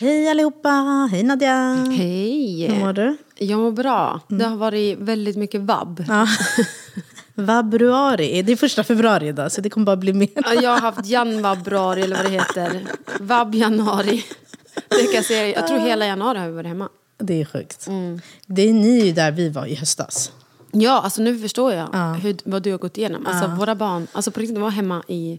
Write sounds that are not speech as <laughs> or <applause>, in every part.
Hej allihopa! Hej Nadja! Hej! Hur mår du? Jag mår bra. Det har varit väldigt mycket vabb. Ja. Vabruari. Det är första februari idag så det kommer bara bli mer. Ja, Jag har haft janvabruari eller vad det heter. Vab-januari. Det kan jag, jag tror hela januari har vi varit hemma. Det är sjukt. Det är ni där vi var i höstas. Ja, alltså nu förstår jag hur, vad du har gått igenom. Alltså våra barn, alltså på riktigt, de var hemma i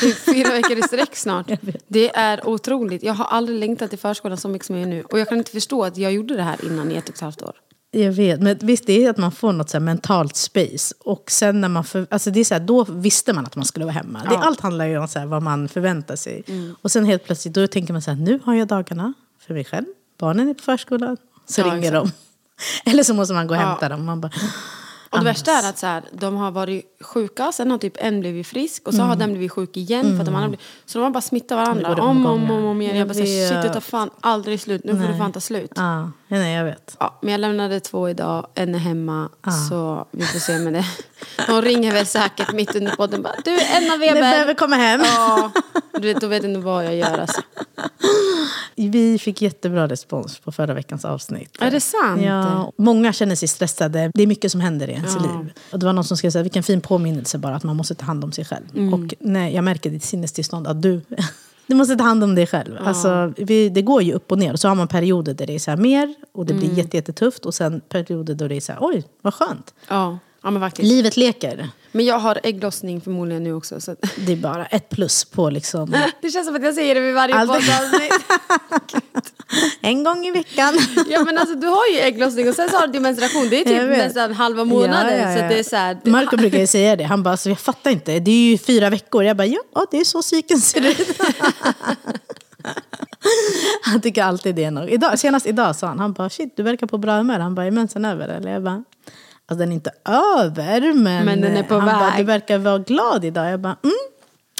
typ fyra veckor i sträck snart. <laughs> Det är otroligt. Jag har aldrig längtat till förskolan så mycket som jag gör nu. Och jag kan inte förstå att jag gjorde det här innan i ett och ett halvt år. Jag vet, men visst det är att man får något så mentalt space. Och sen när man, för, alltså det är så här, då visste man att man skulle vara hemma. Det, allt handlar ju om så här, vad man förväntar sig. Och sen helt plötsligt då tänker man så här, nu har jag dagarna för mig själv. Barnen är på förskolan. Så Ja, ringer exakt. de. Eller så måste man gå och hämta dem. Man bara, Och det värsta är att så här, de har varit sjuka, sen har typ en blivit frisk och så har den blivit sjuk igen. För att de andra blivit, så de har bara smittat varandra Mm. Går om och om, om, om igen. Jag bara, så här, shit det tar fan aldrig slut, nu får det fan ta slut. ja, nej jag vet. Ja, men jag lämnade två idag, en är hemma, så vi får se med det. <laughs> De ringer väl säkert mitt under podden bara, du en av Ni Weber. behöver komma hem. Ja, <laughs> du vet, då vet inte vad jag gör alltså. Vi fick jättebra respons på förra veckans avsnitt. Är det sant? Ja, många känner sig stressade. Det är mycket som händer i ens liv. Och det var någon som skrev här, vilken fin påminnelse bara att man måste ta hand om sig själv. Mm. Och nej, jag märker ditt sinnestillstånd att du, <laughs> du måste ta hand om dig själv. Alltså, vi, det går ju upp och ner. Och så har man perioder där det är så mer och det blir Mm. jätte, jättetufft. Och sen perioder då det är så här, oj, vad skönt. Ja, ja. Livet leker. Men jag har ägglossning förmodligen nu också. Så Det är bara ett plus på liksom <laughs> det känns som att jag säger det vid varje Alltid. poddavsnitt. <laughs> en gång i veckan. <laughs> Ja men alltså du har ju ägglossning och sen så har du menstruation. Det är typ nästan halva månaden. Ja, ja, ja. Så det är så här, Marco brukar ju säga det. Han bara, alltså, jag fattar inte. Det är ju fyra veckor. Jag bara, ja, det är så cykeln ser ut. han tycker alltid det är nog. Idag, senast idag sa han, han bara, shit, du verkar på bra humör. Han bara, är mensen över? Eller jag bara, alltså den är inte över, men, Men den är på han väg. Bara, du verkar vara glad idag. Jag bara, mm,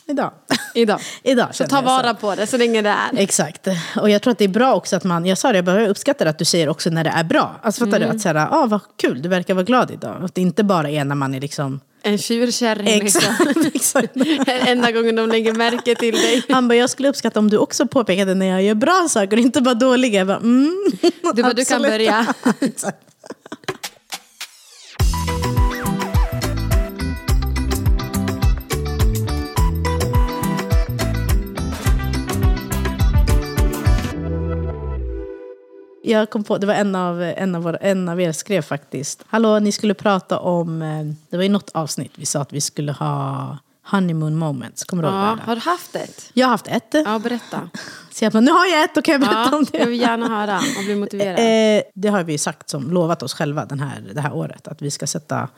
idag. <laughs> Idag. idag Så ta vara på det så länge det är. Exakt. Och jag tror att det är bra också att man, jag sa det, jag, bara, jag uppskattar att du säger också när det är bra. Alltså fattar Mm. du? Att säga, ah, vad kul, du verkar vara glad idag. Att det inte bara är när man är liksom... En tjurkärring liksom. Exakt. <laughs> exakt. Enda gången de lägger märke till dig. Han bara, jag skulle uppskatta om du också påpekade när jag gör bra saker och inte bara dåliga. Jag bara, mm. Du bara, du kan börja. <laughs> Exakt. Jag kom på, det var en av, en, av våra, en av er skrev faktiskt. Hallå, ni skulle prata om, eh, det var i något avsnitt vi sa att vi skulle ha honeymoon moments. Kommer du ihåg Ja, det? har du haft ett? Jag har haft ett. Ja, berätta. <laughs> Så jag bara, nu har jag ett, då kan jag berätta Ja, om det. jag vill gärna höra och bli <laughs> motiverad. Eh, det har vi sagt som lovat oss själva den här, det här året. Att vi ska sätta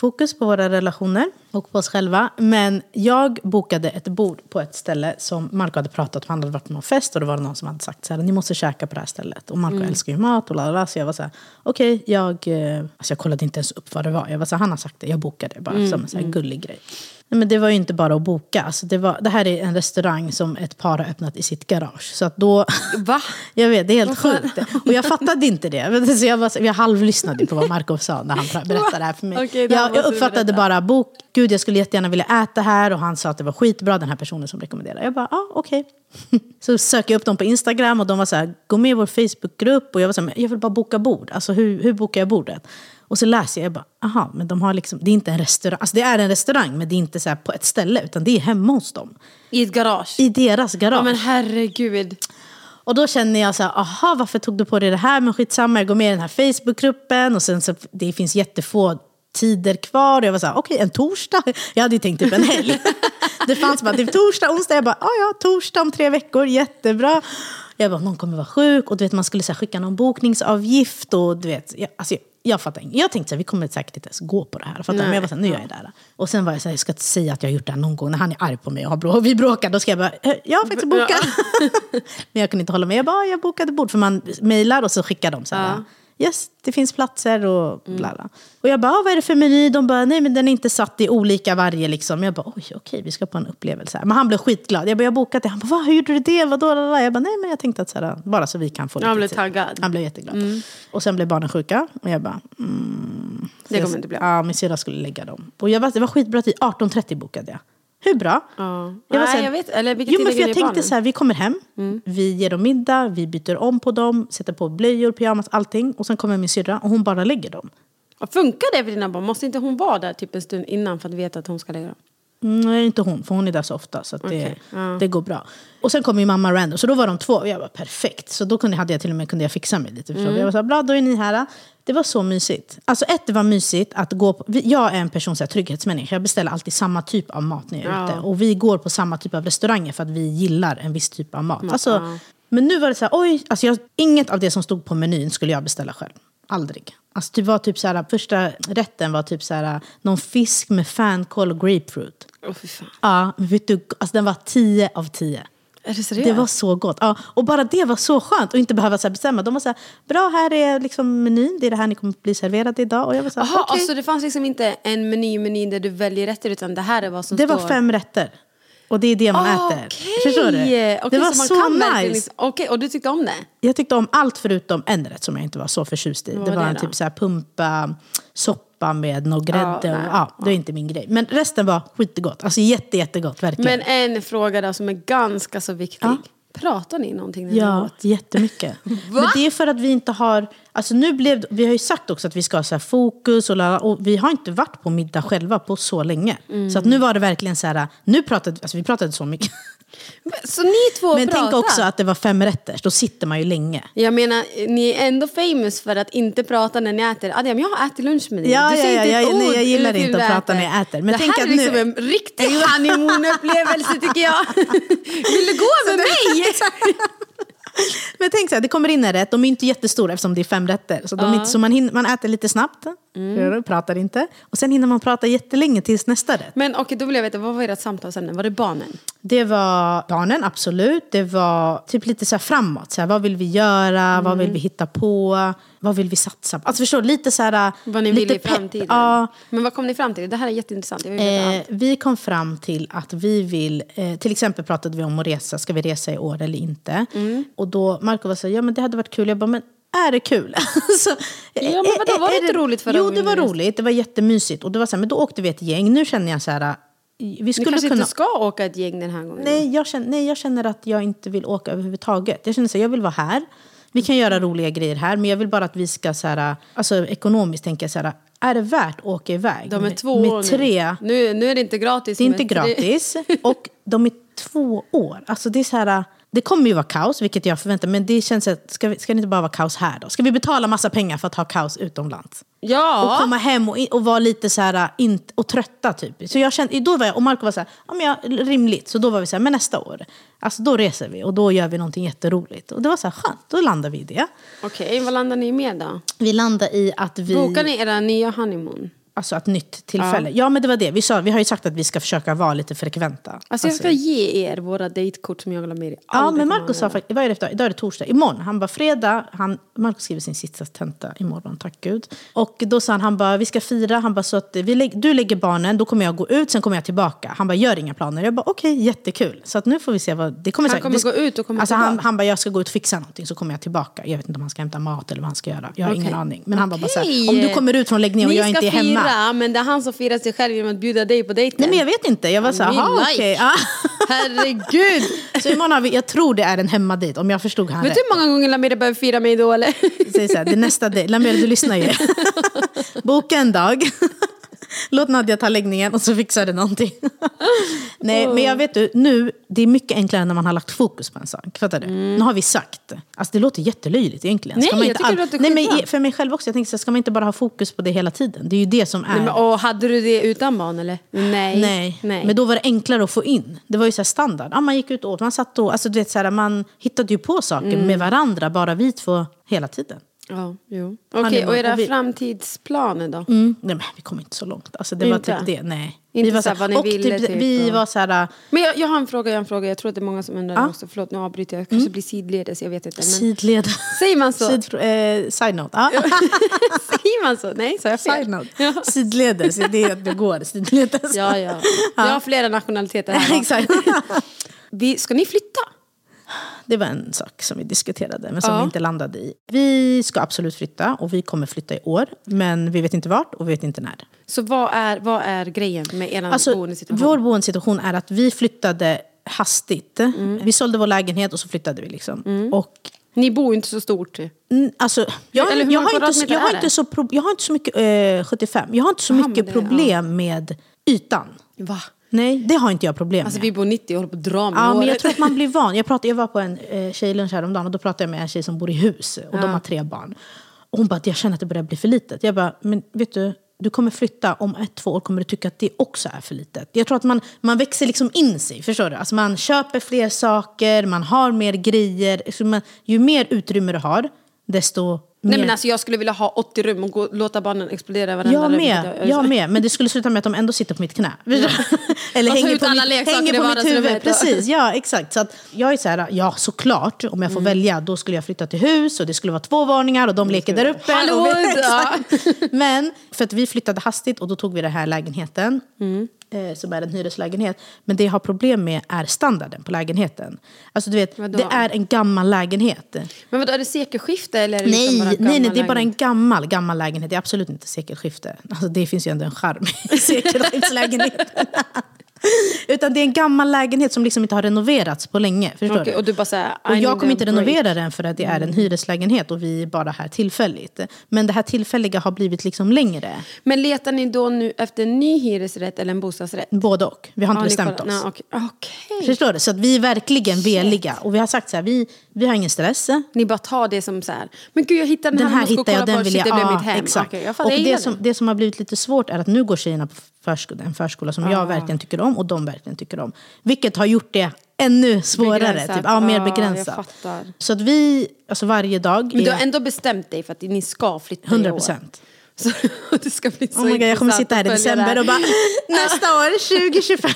fokus på våra relationer och på oss själva. Men jag bokade ett bord på ett ställe som Marco hade pratat om. Han hade varit på någon fest och det var någon som hade sagt så här, ni måste käka på det här stället. Och Marco Mm. älskar ju mat och lalala. Så jag var så här, okej, jag, eh, alltså jag kollade inte ens upp vad det var. Jag var så här, han har sagt det, jag bokade bara Mm, som en så här gullig grej. Nej, men det var ju inte bara att boka. Alltså det, var, det här är en restaurang som ett par har öppnat i sitt garage. Så att då... Va? <laughs> Jag vet, det är helt sjukt. Och jag fattade inte det. Så jag, var, jag halvlyssnade på vad Marco sa när han <laughs> berättade det här för mig. Här jag, jag uppfattade bara, bok, gud jag skulle jättegärna vilja äta här. Och han sa att det var skitbra, den här personen som rekommenderade. Jag bara, ja ah, okej. <laughs> Så söker jag upp dem på Instagram och de var så här, gå med i vår Facebookgrupp. Och jag var så här, jag vill bara boka bord. Alltså hur, hur bokar jag bordet? Och så läser jag, jag bara, aha, men de har liksom, det är inte en restaurang. Alltså det är en restaurang, men det är inte så på ett ställe, utan det är hemma hos dem. I ett garage? I deras garage. Ja men herregud. Och då känner jag så här, aha, varför tog du på dig det här? Men skitsamma, jag går med i den här Facebookgruppen och sen så, det finns jättefå tider kvar. Och jag var så här, okej, en torsdag? <laughs> Jag hade ju tänkt typ en helg. <laughs> det fanns bara typ torsdag, onsdag. Jag bara, ja, ja, torsdag om tre veckor, jättebra. Jag bara, någon kommer vara sjuk. Och du vet, man skulle så skicka någon bokningsavgift. Och du vet, jag, alltså, jag fattar inget. Jag tänkte här, vi kommer säkert inte ens gå på det här. Fattar? Men jag var så här, nu gör jag det här. Och sen var jag så här, jag ska inte säga att jag har gjort det här någon gång. När han är arg på mig och, har brå- och vi bråkar, då ska jag bara, "Eh, jag har faktiskt bokat. <laughs> Men jag kunde inte hålla med. Jag bara, jag bokade bord. För man mejlar och så skickar de så här, yes, det finns platser och bla bla. Och jag bara, ah, vad är det för meny? De bara, nej men den är inte satt i olika varje liksom. Jag bara, oj okej, vi ska på en upplevelse här. Men han blev skitglad. Jag bara, jag har bokat det. Han bara, va, hur gjorde du det? Vadå? Jag bara, nej men jag tänkte att så här, bara så vi kan få lite Han blev tid." taggad. Han blev jätteglad. Och sen blev barnen sjuka. Och jag bara, mm. Det kommer jag- inte bli. Ja, min syrra skulle lägga dem. Och jag bara, det var skitbra tid. 18.30 bokade jag. Hur bra? Ja. Jag var Nej, jag vet. Eller vilket Jo, men för jag tänkte barnen? så här, vi kommer hem, vi ger dem middag, vi byter om på dem, sätter på blöjor, pyjamas, allting. Och sen kommer min syrra och hon bara lägger dem. Funkar det för dina barn? Måste inte hon vara där typ en stund innan för att veta att hon ska lägga dem? Mm, Nej, inte hon, för hon är där så ofta. Så att det, ja. det går bra. Och sen kom min mamma random, så då var de två. Och jag var perfekt. Så då kunde, hade jag till och med kunde jag fixa mig lite. du? Jag var så här, bra, då är ni här. Det var så mysigt. Alltså ett, det var mysigt att gå på, Jag är en person, så här, trygghetsmänniska. Jag beställer alltid samma typ av mat när jag är Ja. ute. Och vi går på samma typ av restauranger för att vi gillar en viss typ av mat. Alltså, Men nu var det så här, oj, alltså jag, inget av det som stod på menyn skulle jag beställa själv. Aldrig. Alltså det var typ så här, första rätten var typ så här, någon fisk med fänkål och grapefruit. Åh fy fan. Ja, men vet du, alltså den var 10 av 10. Är det seriöst? Det var så gott. Ja, och bara det var så skönt att inte behöva så här bestämma. De var så här, bra här är liksom menyn, det är det här ni kommer bli serverade idag. Och jag var så här, Jaha, okej. alltså det fanns liksom inte en meny, meny där du väljer rätter utan det här är vad som Det står? var fem rätter. Och det är det man äter. Okej! Förstår du? Okej, det var så, man så, nice. Liksom, Okej, och du tyckte om det? Jag tyckte om allt förutom en rätt som jag inte var så förtjust i. Vad det var det en då? typ så här pumpa, soppa med någon grädde. Ja, och, nej, ja, det var inte min grej. Men resten var skitgott. Alltså jätte, jättegott, verkligen. Men en fråga då som är ganska så viktig. Ja. Pratar ni någonting när ni Ja, åt? jättemycket. <laughs> Men det är för att vi inte har... Alltså nu blev, vi har ju sagt också att vi ska ha så fokus och, la- och vi har inte varit på middag själva på så länge. Mm. Så att nu var det verkligen så här, nu pratade alltså vi pratade så mycket. <laughs> Så ni två Men pratar? tänk också att det var fem rätter, då sitter man ju länge. Jag menar, ni är ändå famous för att inte prata när ni äter. Men jag har ätit lunch med dig. Ja, du ja, säger ja, inte jag- ett nej, ord jag gillar inte att prata när jag äter. Men det tänk här att är liksom nu- en riktig <laughs> honeymoon-upplevelse <laughs> tycker jag. <laughs> Vill du gå med mig? Men tänk så här, det kommer in en rätt, de är inte jättestora eftersom det är fem rätter. Så, de är inte, så man, hinner, man äter lite snabbt, Mm. pratar inte. Och sen hinner man prata jättelänge tills nästa rätt. Men okej, då vill jag veta, vad var ert samtalsämne? Var det barnen? Det var barnen, absolut. Det var typ lite så framåt. Så här, vad vill vi göra? Vad Mm. vill vi hitta på? Vad vill vi satsa på? Alltså förstår? Lite så här... Vad ni vill i framtiden? Ja. Men vad kom ni fram till? Det här är jätteintressant. Jag vill veta Eh, allt. vi kom fram till att vi vill... Eh, till exempel pratade vi om att resa. Ska vi resa i år eller inte? Mm. Och då Marco var så här, ja men det hade varit kul. Jag bara, men är det kul? <laughs> Alltså, Ja, men vadå, var det inte roligt förra Jo, det var ni roligt. Det var jättemysigt. Och det var så här, men då åkte vi ett gäng. Nu känner jag så här... Vi Ni skulle kanske kunna... inte ska åka ett gäng den här gången? Nej jag, känner, nej, jag känner att jag inte vill åka överhuvudtaget. Jag känner så här, jag vill vara här. Vi kan göra roliga grejer här, men jag vill bara att vi ska, så här, alltså ekonomiskt tänka jag så här, är det värt att åka iväg? De är med, två med år tre, nu. nu. Nu är det inte gratis. Det är inte med gratis. <laughs> Och de är två år. Alltså det är så här, det kommer ju vara kaos, vilket jag förväntar mig. Men det känns att, ska, vi, ska det inte bara vara kaos här då? Ska vi betala massa pengar för att ha kaos utomlands? Och Ja, komma hem och, och vara lite så här, inte, och trötta typ. Så jag kände, då var jag, och Marco var så här, ja, men jag, rimligt. Så då var vi så här, men nästa år, alltså då reser vi och då gör vi någonting jätteroligt. Och det var så här skönt, då landade vi i det. okej. vad landar ni med då? Vi landade i att vi... Bokar ni era nya honeymoon? Alltså ett nytt tillfälle. Ja. men det var det. Vi, sa, vi har ju sagt att vi ska försöka vara lite frekventa. Alltså jag ska ge er våra datekort som jag med er. Ja, men kommer jag sa faktiskt, vad är det för, idag är det torsdag, imorgon. Han bara fredag, han, Marco skriver sin sista tenta imorgon, tack gud. Och då sa han, han bara, vi ska fira, han bara, så att vi du lägger barnen, då kommer jag gå ut, sen kommer jag tillbaka. Han bara, gör inga planer. Jag bara, okej, jättekul. Så att nu får vi se vad, det kommer Han kommer gå ut och komma alltså han, tillbaka? han bara, jag ska gå ut och fixa någonting, så kommer jag tillbaka. Jag vet inte om han ska hämta mat eller vad han ska göra. Jag har ingen Okej. aning. Men han bara, bara så här, om du kommer ut från läggningen och Ni jag inte är hemma. Fira, men det är han som firar sig själv genom att bjuda dig på dejten. Nej men jag vet inte, jag var så här, okej. ja. <laughs> Herregud! <laughs> Så imorgon har vi, jag tror det är en hemmadejt, om jag förstod han Vet rätt. du hur många gånger Lamira behöver fira mig då eller? Säg så här, det är nästa dejt. Lamela, du lyssnar ju. <laughs> Boka en dag. Låt Nadja ta läggningen och så fixar det någonting. <laughs> Nej, men jag vet du, nu, det är mycket enklare när man har lagt fokus på en sak. Fattar du? Nu har vi sagt. Alltså det låter jättelöjligt egentligen. Nej, man jag tycker det låter Nej, men för mig själv också. Jag så här, ska man inte bara ha fokus på det hela tiden? Det är ju det som är... Nej, men, och hade du det utan barn eller? Nej. Nej. Nej. men då var det enklare att få in. Det var ju så här standard. Ja, man gick ut och åt, man satt och, alltså du vet så här, man hittade ju på saker Mm. med varandra, bara vi två, hela tiden. Ja, jo. Okej, är- och era vi- framtidsplaner då? Mm. Nej, men vi kom inte så långt. Alltså, det var Inte? typ det. Nej. Inte vi var så vad ni och ville, typ, typ, vi var så här... Men jag, jag har en fråga, jag har en fråga. Jag tror att det är många som undrar Ja. också. Förlåt, nu avbryter jag. Jag kanske blir sidledes, jag vet inte. Men... Sidled. Säger man så? Sid, eh, side note. Ja. <laughs> Säger man så? Nej, sa jag fel? Side note. Ja. Sidledes, det är att det går. Sidledes. Ja, ja. Jag har flera nationaliteter här. <laughs> Exakt. Vi, ska ni flytta? Det var en sak som vi diskuterade, men som Ja. vi inte landade i. Vi ska absolut flytta och vi kommer flytta i år. Men vi vet inte vart och vi vet inte när. Så vad är, vad är grejen med er Alltså, boendesituation? vår boendesituation är att vi flyttade hastigt. Mm. Vi sålde vår lägenhet och så flyttade vi. Liksom. Och Ni bor ju inte så stort. Mm, Alltså, jag, har inte, jag, har så pro, jag har inte så mycket, eh, 75, jag har inte så mycket problem med ytan. Va? Nej, det har inte jag problem Alltså med. vi bor 90 och håller på att dra med Ja, men håret. jag tror att man blir van. Jag, pratade, jag var på en eh, tjejlunch häromdagen och då pratade jag med en tjej som bor i hus och de har tre barn. Och hon bara, jag känner att det börjar bli för litet. Jag bara, men vet du, du kommer flytta om ett, två år kommer du tycka att det också är för litet. Jag tror att man, man växer liksom in sig, förstår du? Alltså man köper fler saker, man har mer grejer. Man, ju mer utrymme du har, desto Nej men alltså jag skulle vilja ha 80 rum och gå, låta barnen explodera i varenda Jag rum. med, jag med. Men det skulle sluta med att de ändå sitter på mitt knä. <laughs> Eller hänger på, mitt, hänger på mitt huvud. Precis, ja exakt. Så att jag är så här, ja såklart, om jag får välja, då skulle jag flytta till hus och det skulle vara två våningar och de leker där uppe. Och vi. <laughs> Men för att vi flyttade hastigt och då tog vi den här lägenheten. Eh, som är en hyreslägenhet. Men det jag har problem med är standarden på lägenheten. Alltså du vet, Vadå? det är en gammal lägenhet. Men vadå, är det sekelskifte eller är det Nej, liksom bara nej, nej, det är bara en gammal, gammal lägenhet. Det är absolut inte sekelskifte. Alltså, det finns ju ändå en charm i <laughs> sekelskifteslägenheten. <laughs> Utan det är en gammal lägenhet som liksom inte har renoverats på länge. Förstår Okej, du? och du bara såhär, Och I jag kommer inte break. renovera den för att det är en hyreslägenhet och vi är bara här tillfälligt. Men det här tillfälliga har blivit liksom längre. Men letar ni då nu efter en ny hyresrätt eller en bostadsrätt? Både och. Vi har inte ni bestämt oss. Nej, okej. Okej. Förstår du? Så att vi är verkligen veliga. Och vi har sagt så här, vi, vi har ingen stress. Ni bara tar det som så här. men gud jag hittade den, Den här, här hittar jag, den vill jag... det blev Ja, mitt hem. exakt. Okej, och det som, det. som har blivit lite svårt är att nu går tjejerna på förskola, en förskola som Ah. jag verkligen tycker om och de verkligen tycker om. Vilket har gjort det ännu svårare. Begränsat. Typ, ja, mer Ja, begränsat. fattar. Så att vi, alltså varje dag... Men du är- har ändå bestämt dig för att ni ska flytta i 100 år. procent. <laughs> Så <laughs> det ska bli så Oh my God, jag kommer sitta här i december och bara nästa år, <laughs> 2025.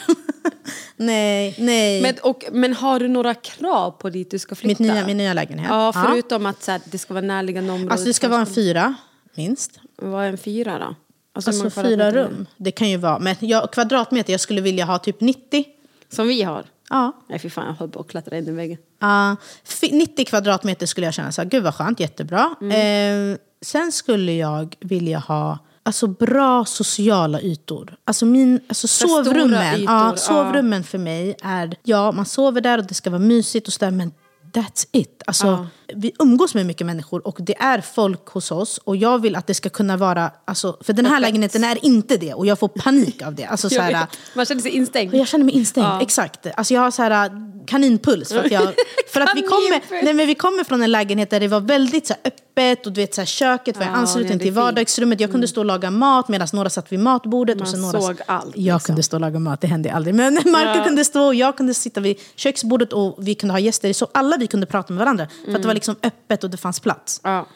Nej, nej. Men, och, men har du några krav på dit du ska flytta? Mitt nya, min nya lägenhet. Ja, förutom att så här, det ska vara närliggande områden. Alltså det ska vara en fyra, minst. Vad är en fyra då? Alltså, Alltså fyra rum. Det kan ju vara, men jag, kvadratmeter, jag skulle vilja ha typ 90. Som vi har? Ja. Nej fy fan, jag håller på att klättra in i väggen. Ja, fi- 90 kvadratmeter skulle jag känna så här, gud vad skönt, jättebra. Mm. Eh, sen skulle jag vilja ha alltså, bra sociala ytor. Alltså, min, alltså sovrummen, ytor, ja, ja. sovrummen för mig är, ja man sover där och det ska vara mysigt och sådär men That's it. Alltså, Vi umgås med mycket människor och det är folk hos oss. Och jag vill att det ska kunna vara... Alltså, för den här Öppet. lägenheten är inte det och jag får panik av det. Alltså, <laughs> så här. Man känner sig instängd. jag känner mig instängd, Ja. exakt. Alltså jag har så här, kaninpuls. För att, jag, <laughs> för att vi, kommer, nej, men vi kommer från en lägenhet där det var väldigt så här, öppet och du vet, så här, köket var Ja, är till vardagsrummet. Jag kunde stå och laga mat medan några satt vid matbordet. Man och sen några, såg allt, Jag liksom. kunde stå och laga mat, det hände aldrig. Men <laughs> Marco Ja. kunde stå och jag kunde sitta vid köksbordet och vi kunde ha gäster. Så alla vi kunde prata med varandra. För att det var liksom öppet och det fanns plats. Ja.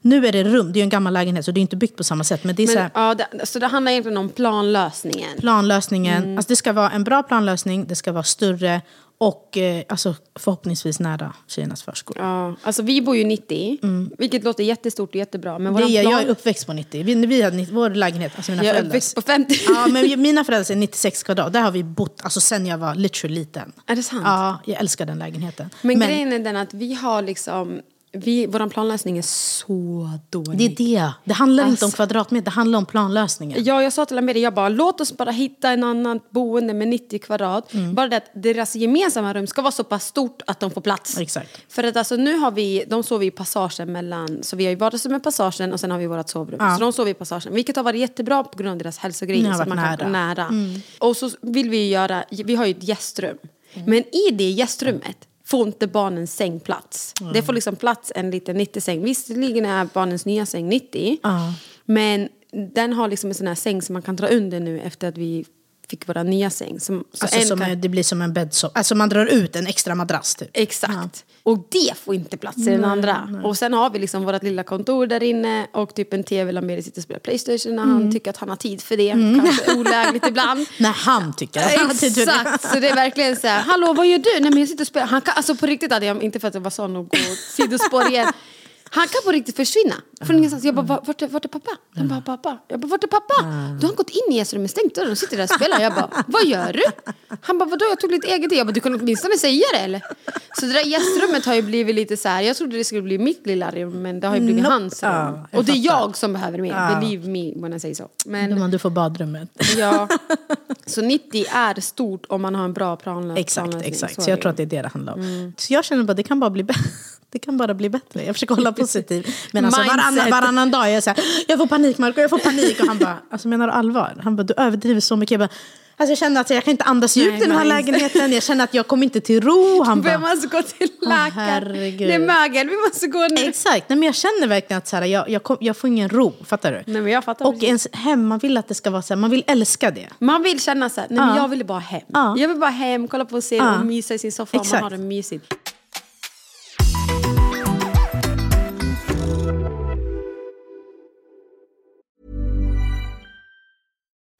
Nu är det rum, det är ju en gammal lägenhet så det är inte byggt på samma sätt. Men det är så Men, här, ja, det, så det handlar egentligen om planlösningen? planlösningen. Mm. Alltså det ska vara en bra planlösning, det ska vara större och eh, alltså förhoppningsvis nära tjejernas förskola. Ja, alltså vi bor ju 90, vilket låter jättestort och jättebra. Men Mm. Det är, jag plan... är uppväxt på 90. Vi, vi hade, 90 vår lägenhet, alltså mina jag är föräldrar. uppväxt på 50. Ja, men mina föräldrar är 96 kvadrat. Där har vi bott alltså, sen jag var literally liten. Är det sant? Ja, jag älskar den lägenheten. Men, grejen är den att vi har liksom... Vi, vår planlösning är så dålig. det är det. Det handlar inte om Alltså- kvadratmeter, det handlar om planlösningen. Ja, jag sa till Amelia, jag bara låt oss bara hitta en annan boende med 90 kvadrat. Mm. Bara det att deras gemensamma rum ska vara så pass stort att de får plats. Exakt. För att alltså nu har vi, de sover i passagen mellan, så vi har ju vardagsrummet passagen och sen har vi vårt sovrum. Ja. Så de sover i passagen, vilket har varit jättebra på grund av deras hälsogrejer. Så att man kan nära. vara nära. Och så vill vi ju göra, vi har ju ett gästrum. Men i det gästrummet får inte barnens säng plats. Det får liksom plats en liten 90-säng. Visserligen är barnens nya säng 90. Ja. Men den har liksom en sån här säng som man kan dra under nu efter att vi fick vår nya säng. Som, så Alltså en som kan- det blir som en bäddsoffa. Alltså man drar ut en extra madrass typ. Exakt. Och det får inte plats i den andra. Och sen har vi liksom vårt lilla kontor där inne och typ en tv där Meri sitter och spelar Playstation när Mm. <laughs> han tycker att han har tid för det. Kanske olägligt ibland. När han tycker att Exakt, så det är verkligen så här, hallå vad gör du? Nej men jag sitter och spelar. Han kan, alltså på riktigt hade jag, inte för att jag var sån och gå sidospår igen. <laughs> Han kan på riktigt försvinna från ingenstans. Jag bara, vart är, vart är pappa? Han bara, pappa. Jag bara, vart är pappa? Då har han gått in i gästrummet, stängt dörren och sitter där och spelar. Jag bara, vad gör du? Han bara, vadå jag tog lite eget. Jag bara, du kan åtminstone säga det eller? Så det där gästrummet har ju blivit lite så här, jag trodde det skulle bli mitt lilla rum men det har ju blivit Nope. hans rum. Ja, och det är jag som behöver mer, Ja. believe me when I say so. Men, Men du får badrummet. Ja, så 90 är stort om man har en bra planlösning. Exakt, exakt. Så jag tror att det är det det handlar om. Så jag känner bara det kan bara bli bättre. Det kan bara bli bättre. Jag försöker hålla <laughs> positiv. Men alltså varannan, varannan dag är jag så här, jag får panik Marco, jag får panik. Och han bara, <laughs> alltså menar du allvar? Han bara, du överdriver så mycket. Jag, bara, alltså, jag känner att jag kan inte andas Nej, i den här mindset. lägenheten. Jag känner att jag kommer inte till ro. Han <laughs> bara, måste gå till läkaren. det är mögel, vi måste gå nu. Exakt, nej, men jag känner verkligen att så här, jag, jag, kom, jag får ingen ro. Fattar du? Nej, men jag fattar och precis. ens hem, man vill att det ska vara så här, man vill älska det. Man vill känna så här, nej men Ja. jag vill bara hem. Ja. Jag vill bara hem, kolla på en serie Ja. och mysa i sin soffa man har det mysigt.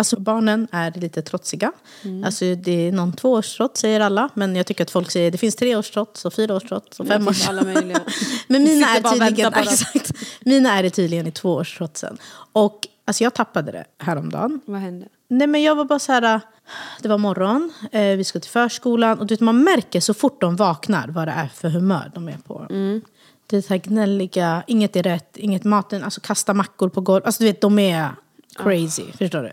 Alltså barnen är lite trotsiga. Alltså, det är någon tvåårstrots säger alla. Men jag tycker att folk säger det finns treårstrots och fyraårstrots och femårstrots. alla möjliga. <laughs> Men mina är, tydligen, väntar på <laughs> dem. exakt, mina är det tydligen i tvåårstrotsen. Och alltså, jag tappade det häromdagen. Vad hände? Nej men jag var bara så här, det var morgon, eh, vi ska till förskolan och du vet, man märker så fort de vaknar vad det är för humör de är på. Det är så här gnälliga, inget är rätt, inget maten, alltså kasta mackor på golvet. Alltså du vet, de är crazy, förstår du?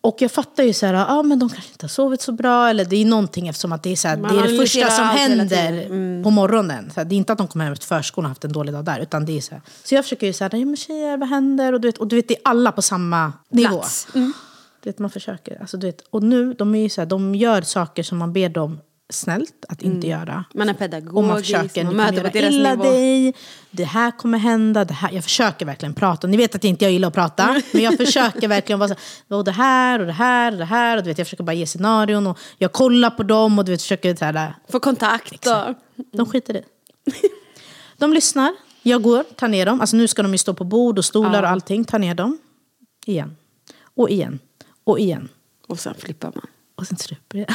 Och jag fattar ju så här, ah, men de kanske inte har sovit så bra eller det är någonting eftersom att det är så här, det är det första som händer tiden. på morgonen. Så här, det är inte att de kommer hem efter förskolan och haft en dålig dag där utan det är så här. Så jag försöker ju säga, ja men tjejer vad händer? Och du vet, och du vet det är alla på samma nivå. Mm. Du vet, man försöker. Alltså, du vet, och nu, de, är ju så de gör saker som man ber dem snällt att inte göra. Man är Och man pedagogisk, försöker, man möter på deras illa nivå. dig, det här kommer hända, det här. Jag försöker verkligen prata. Ni vet att inte jag gillar att prata, men jag försöker verkligen vara så här, och det här och det här och det här. Och du vet, jag försöker bara ge scenarion och jag kollar på dem och du vet, försöker så här, Få kontakt och... de skiter i. De lyssnar. Jag går, tar ner dem. Alltså nu ska de ju stå på bord och stolar och allting. Tar ner dem. Igen. Och igen. Och igen. Och sen flippar man. Och sen stryper jag.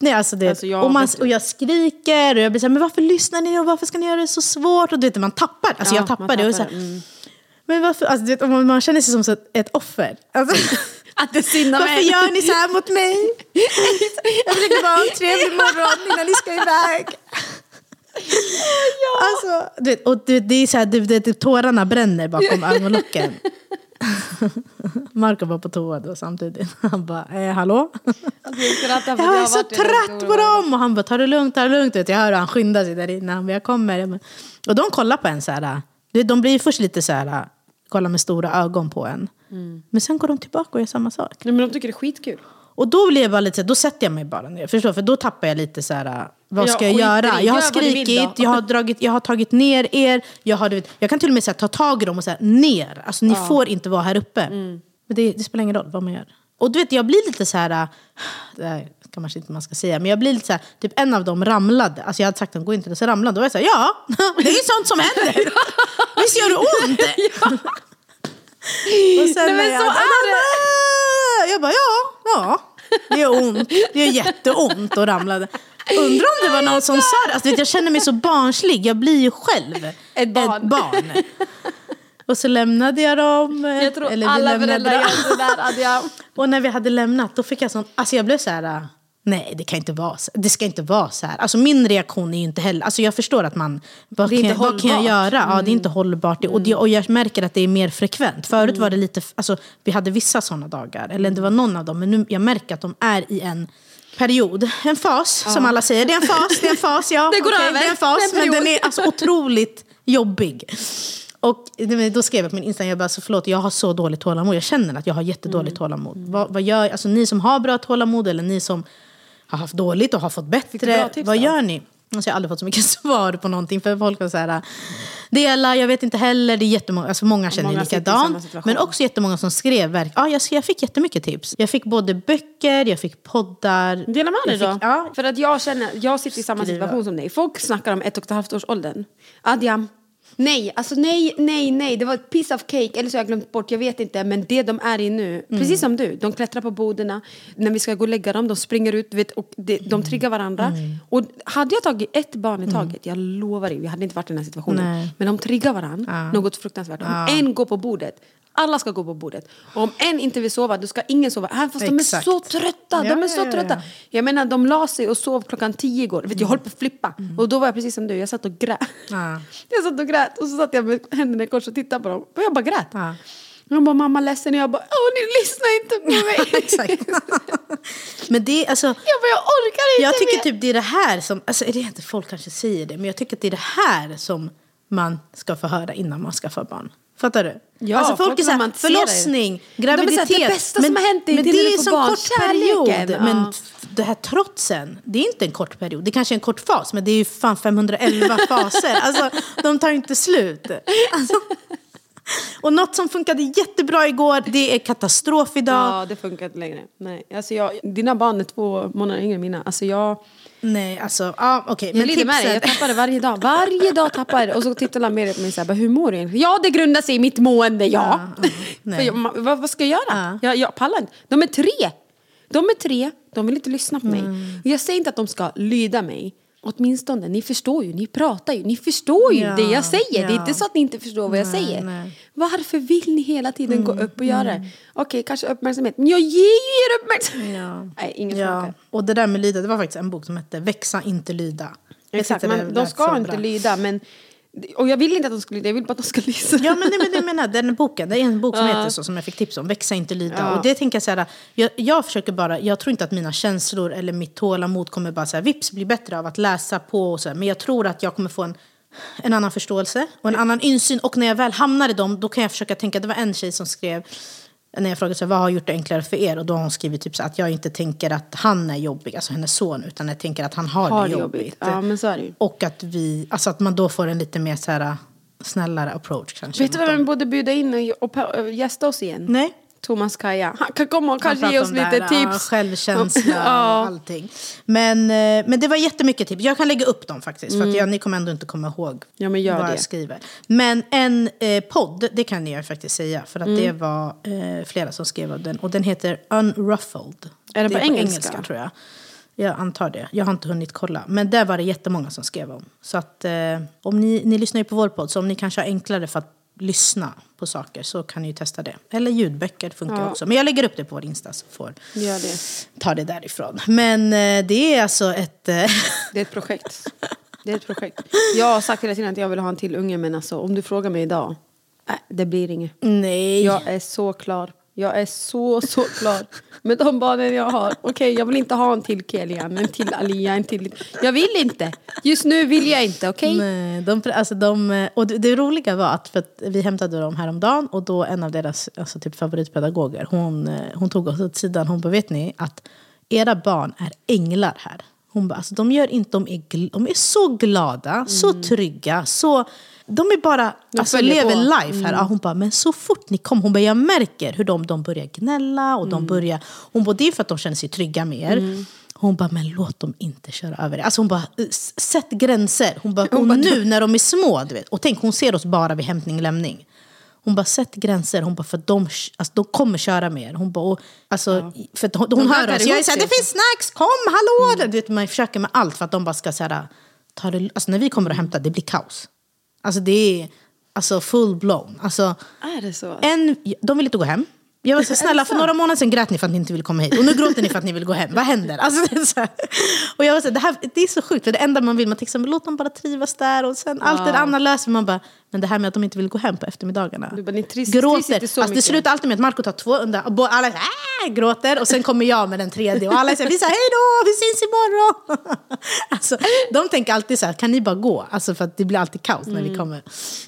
Nej, alltså det, Alltså, jag och, man, och jag skriker och jag blir så här, men varför lyssnar ni och varför ska ni göra det så svårt? Och du vet, man tappar. Alltså Ja, jag tappar man det. Och så tappar här, mm. Men varför, alltså, du vet, man, känner sig som ett, offer. Alltså, <laughs> Att det är synd om varför en. gör ni så här mot mig? <laughs> Jag försöker bara ha en trevlig <laughs> morgon innan ni ska iväg. Alltså, du vet, och det, det är så här, det, det, tårarna bränner bakom ögonlocken. <laughs> Marco var på toa då samtidigt. <laughs> Han bara, eh, hallå? <laughs> Jag är så trött på dem! Och han bara, ta det lugnt, ta det lugnt. Jag hör hur han skyndar sig där inne. Han bara, jag kommer. Och de kollar på en så här. De blir först lite så här, kollar med stora ögon på en. Men sen går de tillbaka och gör samma sak. Nej, men de tycker det är skitkul. Och då blir jag bara lite då sätter jag mig bara ner. Förstår? För då tappar jag lite så här, vad Ja, ska jag i göra? det. Jag har skrikit, jag har, dragit, jag har tagit ner er. Jag, har, vet, jag kan till och med här, ta tag i dem och säga ner. Alltså ni får inte vara här uppe. Mm. Men det, det spelar ingen roll vad man gör. Och du vet, jag blir lite så här, det här kanske inte man ska säga, men jag blir lite så här, typ en av dem ramlade. Alltså jag hade sagt att gå inte, så ramlade Då var jag så här, ja, <laughs> det är sånt som händer. <laughs> Visst gör det ont? Och sen Nej, men jag så är "Mamma!" Jag bara, ja, ja. Det gör ont. Det gör jätteont och ramlade. Undrar om det var någon som sa det. Alltså, jag känner mig så barnslig. Jag blir ju själv Ett barn. barn. Och så lämnade jag dem. Jag tror eller alla föräldrar gör där. Jag... Och när vi hade lämnat, då fick jag sån... Alltså jag blev så här... Nej, det kan inte vara så. Det ska inte vara så här. Alltså min reaktion är ju inte heller... Alltså jag förstår att man... Vad, kan, vad kan jag hållbart. Mm. göra? Ja, det är inte hållbart. Och, det, och jag märker att det är mer frekvent. Förut Mm. var det lite... Alltså vi hade vissa sådana dagar. Eller det var någon av dem. Men nu jag märker att de är i en period. En fas, som alla säger. Det är en fas, det är en fas. Ja, <laughs> Det går okej, över. Det är en fas, Det är en men den är alltså otroligt jobbig. Och då skrev jag på min Instagram, jag bara, så förlåt, jag har så dåligt tålamod. Jag känner att jag har jättedåligt Mm. tålamod. Vad, vad gör, alltså ni som har bra tålamod eller ni som har haft dåligt och har fått bättre, tips vad gör ni? Alltså jag har aldrig fått så mycket <laughs> svar på någonting. För folk var så här, dela, jag vet inte heller. Det är jättemånga, alltså många känner Många likadant. Men också jättemånga som skrev. verk- Ja, jag, jag fick jättemycket tips. Jag fick både böcker, jag fick poddar. Dela med dig då. Ja, För att jag känner, jag sitter i samma Skriva. situation som dig. Folk snackar om ett och ett halvt års åldern. Adjam. Nej, alltså nej, nej, nej. Det var ett piece of cake. Eller så har jag glömt bort, jag vet inte. Men det de är i nu, Mm. precis som du. De klättrar på borden. När vi ska gå och lägga dem, de springer ut. Vet, och de Mm. triggar varandra. Och hade jag tagit ett barn i taget, jag lovar dig, vi hade inte varit i den här situationen. Nej. Men de triggar varandra, något fruktansvärt. Om en går på bordet, alla ska gå på bordet. Och om en inte vill sova, då ska ingen sova. Även fast de är så trötta. De är så trötta. ja. Jag menar, de la sig och sov klockan tio igår. Vet, jag höll på att flippa. Och då var jag precis som du, jag satt och grät. Ja. <laughs> Jag satt och grät och så satt jag med händerna i kors och tittade på dem. Och jag bara grät. De bara, mamma ledsen. Och jag bara, åh ni lyssnar inte på mig. <laughs> exakt. <laughs> Men det, alltså, Jag bara, jag orkar inte Jag tycker mer. typ det är det här som, alltså är det inte folk kanske säger det, men jag tycker att det är det här som man ska få höra innan man skaffar barn. Fattar du? Ja, alltså folk, folk är såhär, förlossning, det. De är graviditet. det bästa som har hänt dig, men det är det när du är får så barn. kort period. Men ja. f- det här trotsen, det är inte en kort period. Det kanske är en kort fas, men det är ju fan 511 <laughs> faser. Alltså, de tar inte slut. Alltså, och något som funkade jättebra igår, det är katastrof idag. Ja, det funkar inte längre. Nej. Alltså jag, dina barn är två månader yngre än mina. Alltså jag, Nej, alltså, ja okej. jag men lider med dig. Jag tappar det varje dag. Varje dag tappar jag det. Och så tittar Lameria på mig så här, bara, hur mår du egentligen? Ja, det grundar sig i mitt mående, ja. ja, jag, ma- vad, vad ska jag göra? Ja. Jag, jag pallar inte. De är tre. De är tre, de vill inte lyssna på mig. Mm. Jag säger inte att de ska lyda mig. Åtminstone, ni förstår ju, ni pratar ju, ni förstår ju Ja, det jag säger. Det är ja. inte så att ni inte förstår vad jag Nej, säger. nej. Mm, Varför vill ni hela tiden gå upp och göra det? Okej, kanske uppmärksamhet. Men jag ger ju er uppmärksamhet. Ja. Nej, ingen ja. Och det där med lyda, det var faktiskt en bok som hette Växa, inte lyda. Exakt, men de ska inte bra. lyda. Men, och jag vill inte att de ska lyda, jag vill bara att de ska lyssna. Ja men det, men menar den boken, det är en bok som Ja. heter så som jag fick tips om, Växa inte lyda. Ja. Och det tänker jag så här, jag, jag försöker bara, jag tror inte att mina känslor eller mitt tålamod kommer bara så här, vips bli bättre av att läsa på och så här. Men jag tror att jag kommer få en, en annan förståelse och en annan insyn. Och när jag väl hamnar i dem, då kan jag försöka tänka, det var en tjej som skrev när jag frågade så vad har gjort det enklare för er? Och då har hon skrivit typ så att jag inte tänker att han är jobbig, alltså hennes son, utan jag tänker att han har, Har det jobbigt. jobbigt. Ja, men så är det ju. Och att vi, alltså att man då får en lite mer så här snällare approach kanske. Vet du vem vi borde bjuda in och, och, och gästa oss igen? Nej. Thomas Kaja. Han kan komma och kanske ge oss lite det Ja, tips. självkänsla <laughs> Ja. och allting. Men, eh, men det var jättemycket tips. Jag kan lägga upp dem faktiskt. För att jag, ni kommer ändå inte komma ihåg Mm. Ja, men vad det. jag skriver. Men en eh, podd, det kan jag faktiskt säga. För att Mm. det var eh, flera som skrev av den. Och den heter Unruffled. Är det på engelska? tror jag. Jag antar det. Jag har inte hunnit kolla. Men där var det jättemånga som skrev om. Så att eh, om ni, ni lyssnar ju på vår podd. Så om ni kanske har enklare för att lyssna på saker så kan ni ju testa det. Eller ljudböcker funkar Ja. också. Men jag lägger upp det på vår Insta så får Gör det. ta det därifrån. Men eh, det är alltså ett... eh, <laughs> Det är ett projekt. Det är ett projekt. Jag har sagt hela tiden att jag vill ha en till unge men alltså om du frågar mig idag. Nej, det blir inget. nej. Jag är så klar. Jag är så, så klar med de barnen jag har. Okej, jag vill inte ha en till Kelian, en till Alia, en till... Jag vill inte. Just nu vill jag inte, okej? Nej, de, alltså de, och det, det roliga var att, för att vi hämtade dem häromdagen och då en av deras alltså typ favoritpedagoger, hon, eh, hon tog oss åt sidan. Hon bara, vet ni att era barn är änglar här. Hon bara, alltså, de, gör inte, de, är de är så glada, så trygga, så... De är bara, alltså lever på. life här. Ja, hon bara, men så fort ni kom, hon bara, jag märker hur de, de börjar gnälla och de börjar... Hon bara, det är för att de känner sig trygga med er. Hon bara, men låt dem inte köra över er. Alltså hon bara, s- sätt gränser. Hon bara, <laughs> och nu när de är små, du vet. Och tänk, hon ser oss bara vid hämtning och lämning. Hon bara, sätt gränser. Hon bara, för de, alltså, de kommer köra mer. Hon bara, och, alltså, ja. för hon, hon hör oss. Jag är såhär, det finns snacks, kom, hallå! Mm. Du vet, man försöker med allt för att de bara ska säga, ta det, alltså, när vi kommer och hämtar, det blir kaos. Alltså det är alltså, full blown. Alltså, är det så? En, de vill inte gå hem. Jag var så snälla, för några månader sedan grät ni för att ni inte ville komma hit. Och nu gråter ni för att ni vill gå hem. Vad händer? Alltså, det, är så här. Och jag var så här, det, här, det är så sjukt, för det enda man vill, man tänker låt dem bara trivas där. Och sen allt det andra löser man bara. Men det här med att de inte vill gå hem på eftermiddagarna. Du bara, ni trist, gråter. Trist alltså, det slutar alltid med att Marco tar två under, och alla äh, gråter. Och sen kommer jag med den tredje. Och alla säger, vi säger hej då, vi syns imorgon. <laughs> alltså, de tänker alltid så här, kan ni bara gå? Alltså, för det blir alltid kaos när mm. vi kommer.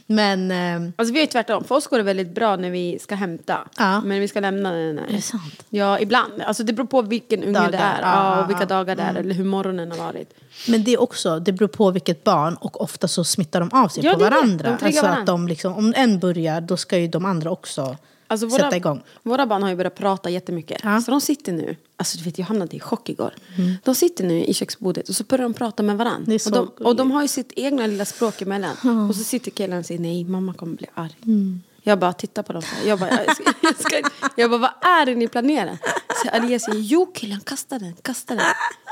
Men... Eh, alltså, vi är tvärtom. För oss går det väldigt bra när vi ska hämta. Ja. Men vi ska lämna den. Är det sant? Ja, ibland. Alltså, det beror på vilken unge dagar. det är. Ja, och vilka dagar det är. Eller hur morgonen har varit. Men det är också, det beror på vilket barn och ofta så smittar de av sig ja, på varandra. De alltså varandra. att de liksom, om en börjar då ska ju de andra också alltså våra, sätta igång. Våra barn har ju börjat prata jättemycket. Ja. Så de sitter nu, alltså du vet jag hamnade i chock igår. Mm. De sitter nu i köksbordet och så börjar de prata med varandra. Och de, och de har ju sitt egna lilla språk emellan. Mm. Och så sitter killen och säger nej mamma kommer bli arg. Mm. Jag bara tittar på dem. Jag bara, jag, ska, jag, ska, jag bara vad är det ni planerar? Så Alias säger jo killen kasta den, kasta den.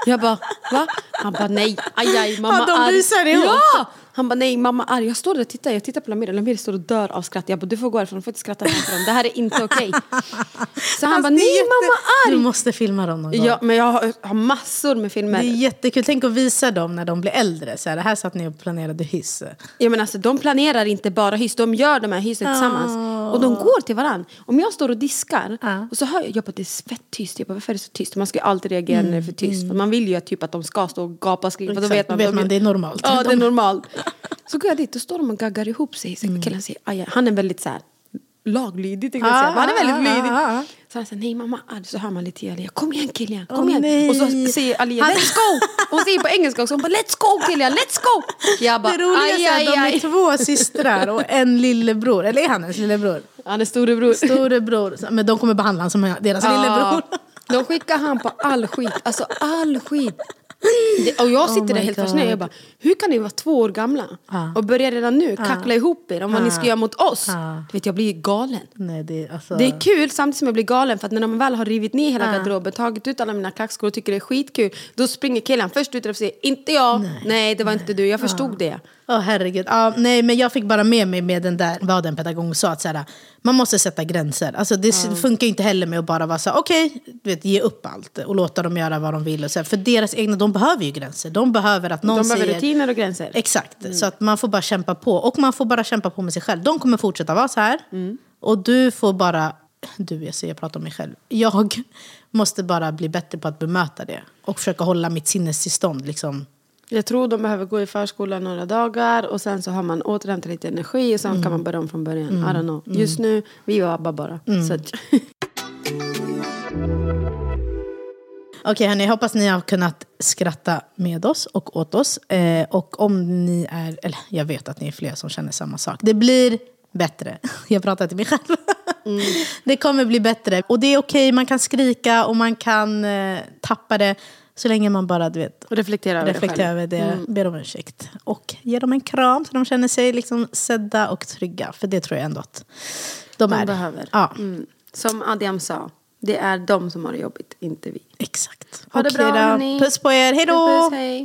Jag bara va? Han bara nej, aj aj mamma ja, de busar ihop. Ja! Han bara nej mamma arg. Jag står där och tittar, jag tittar på Lamir. Lamir står och dör av skratt. Jag bara du får gå härifrån, du får inte skratta framför dem. Det här är inte okej. Okay. Så han bara nej jätte... mamma arg. Du måste filma dem någon gång. Ja men jag har, har, massor med filmer. Det är jättekul, tänk att visa dem när de blir äldre. Så här, här satt ni och planerade hyss. Ja men alltså de planerar inte bara hyss, de gör de här hyssen tillsammans. Oh. Och de går till varandra. Om jag står och diskar oh. och så hör jag, jag bara det är fett tyst. Jag bara varför är det så tyst? Man ska ju alltid reagera mm. när det är för tyst. Mm. För man vill ju typ, att de ska stå och gapa och skrika. Då vet man, vet man, det är normalt. Ja det är normalt. Så går jag dit och står de och gaggar ihop sig. Så mm. killen säger, aj, han är väldigt så här, laglydig tänkte jag säga. Han är väldigt lydig. Så han säger nej mamma, så hör man lite i Alia, kom igen killen, kom oh, igen. Nej. Och så säger Alia, let's go! Hon säger på engelska också, hon bara let's go killen, let's go! Jag bara, det roliga är att de är två systrar och en lillebror, eller är han ens lillebror? Han är storebror. Storebror, men de kommer behandla honom som deras ja. lillebror. De skickar han på all skit, alltså all skit. Det, och jag sitter oh där helt fascinerad. Jag bara, hur kan ni vara två år gamla ah. och börja redan nu kackla ah. ihop er om vad ah. ni ska göra mot oss? Ah. Du vet, jag blir galen. Nej, det, alltså... det är kul samtidigt som jag blir galen för att när man väl har rivit ner hela ah. garderoben, tagit ut alla mina klackskor och tycker det är skitkul, då springer killen först ut och säger inte jag, nej, nej det var nej. inte du, jag förstod ah. det. Åh oh, herregud. Ah, nej, men jag fick bara med mig med den där, vad den pedagogen sa, att så här, man måste sätta gränser. Alltså, det mm. funkar inte heller med att bara vara så okej, okay, ge upp allt och låta dem göra vad de vill. Och så, för deras egna, de behöver ju gränser. De behöver att någon de behöver säger... rutiner och gränser. Exakt, mm. så att man får bara kämpa på. Och man får bara kämpa på med sig själv. De kommer fortsätta vara så här. Mm. Och du får bara, du jag säger jag pratar om mig själv. Jag måste bara bli bättre på att bemöta det. Och försöka hålla mitt sinnestillstånd liksom jag tror de behöver gå i förskolan några dagar och sen så har man återhämtat lite energi och sen mm. kan man börja om från början. Mm. I don't know. Mm. Just nu, vi vabbar bara. Mm. <laughs> Okej okay, hörni, jag hoppas ni har kunnat skratta med oss och åt oss. Eh, och om ni är, eller jag vet att ni är fler som känner samma sak. Det blir bättre. <laughs> Jag pratar till mig själv. Mm. <laughs> Det kommer bli bättre. Och det är okej, okay, man kan skrika och man kan eh, tappa det. Så länge man bara du vet, reflekterar över reflekterar det, det mm. ber om ursäkt. Och ger dem en kram så de känner sig liksom sedda och trygga. För det tror jag ändå att de, de är. behöver. Ja. Mm. Som Adiam sa, det är de som har det jobbigt, inte vi. Exakt. Ha det bra hörni. Puss på er, hej då! Puss, puss, hej.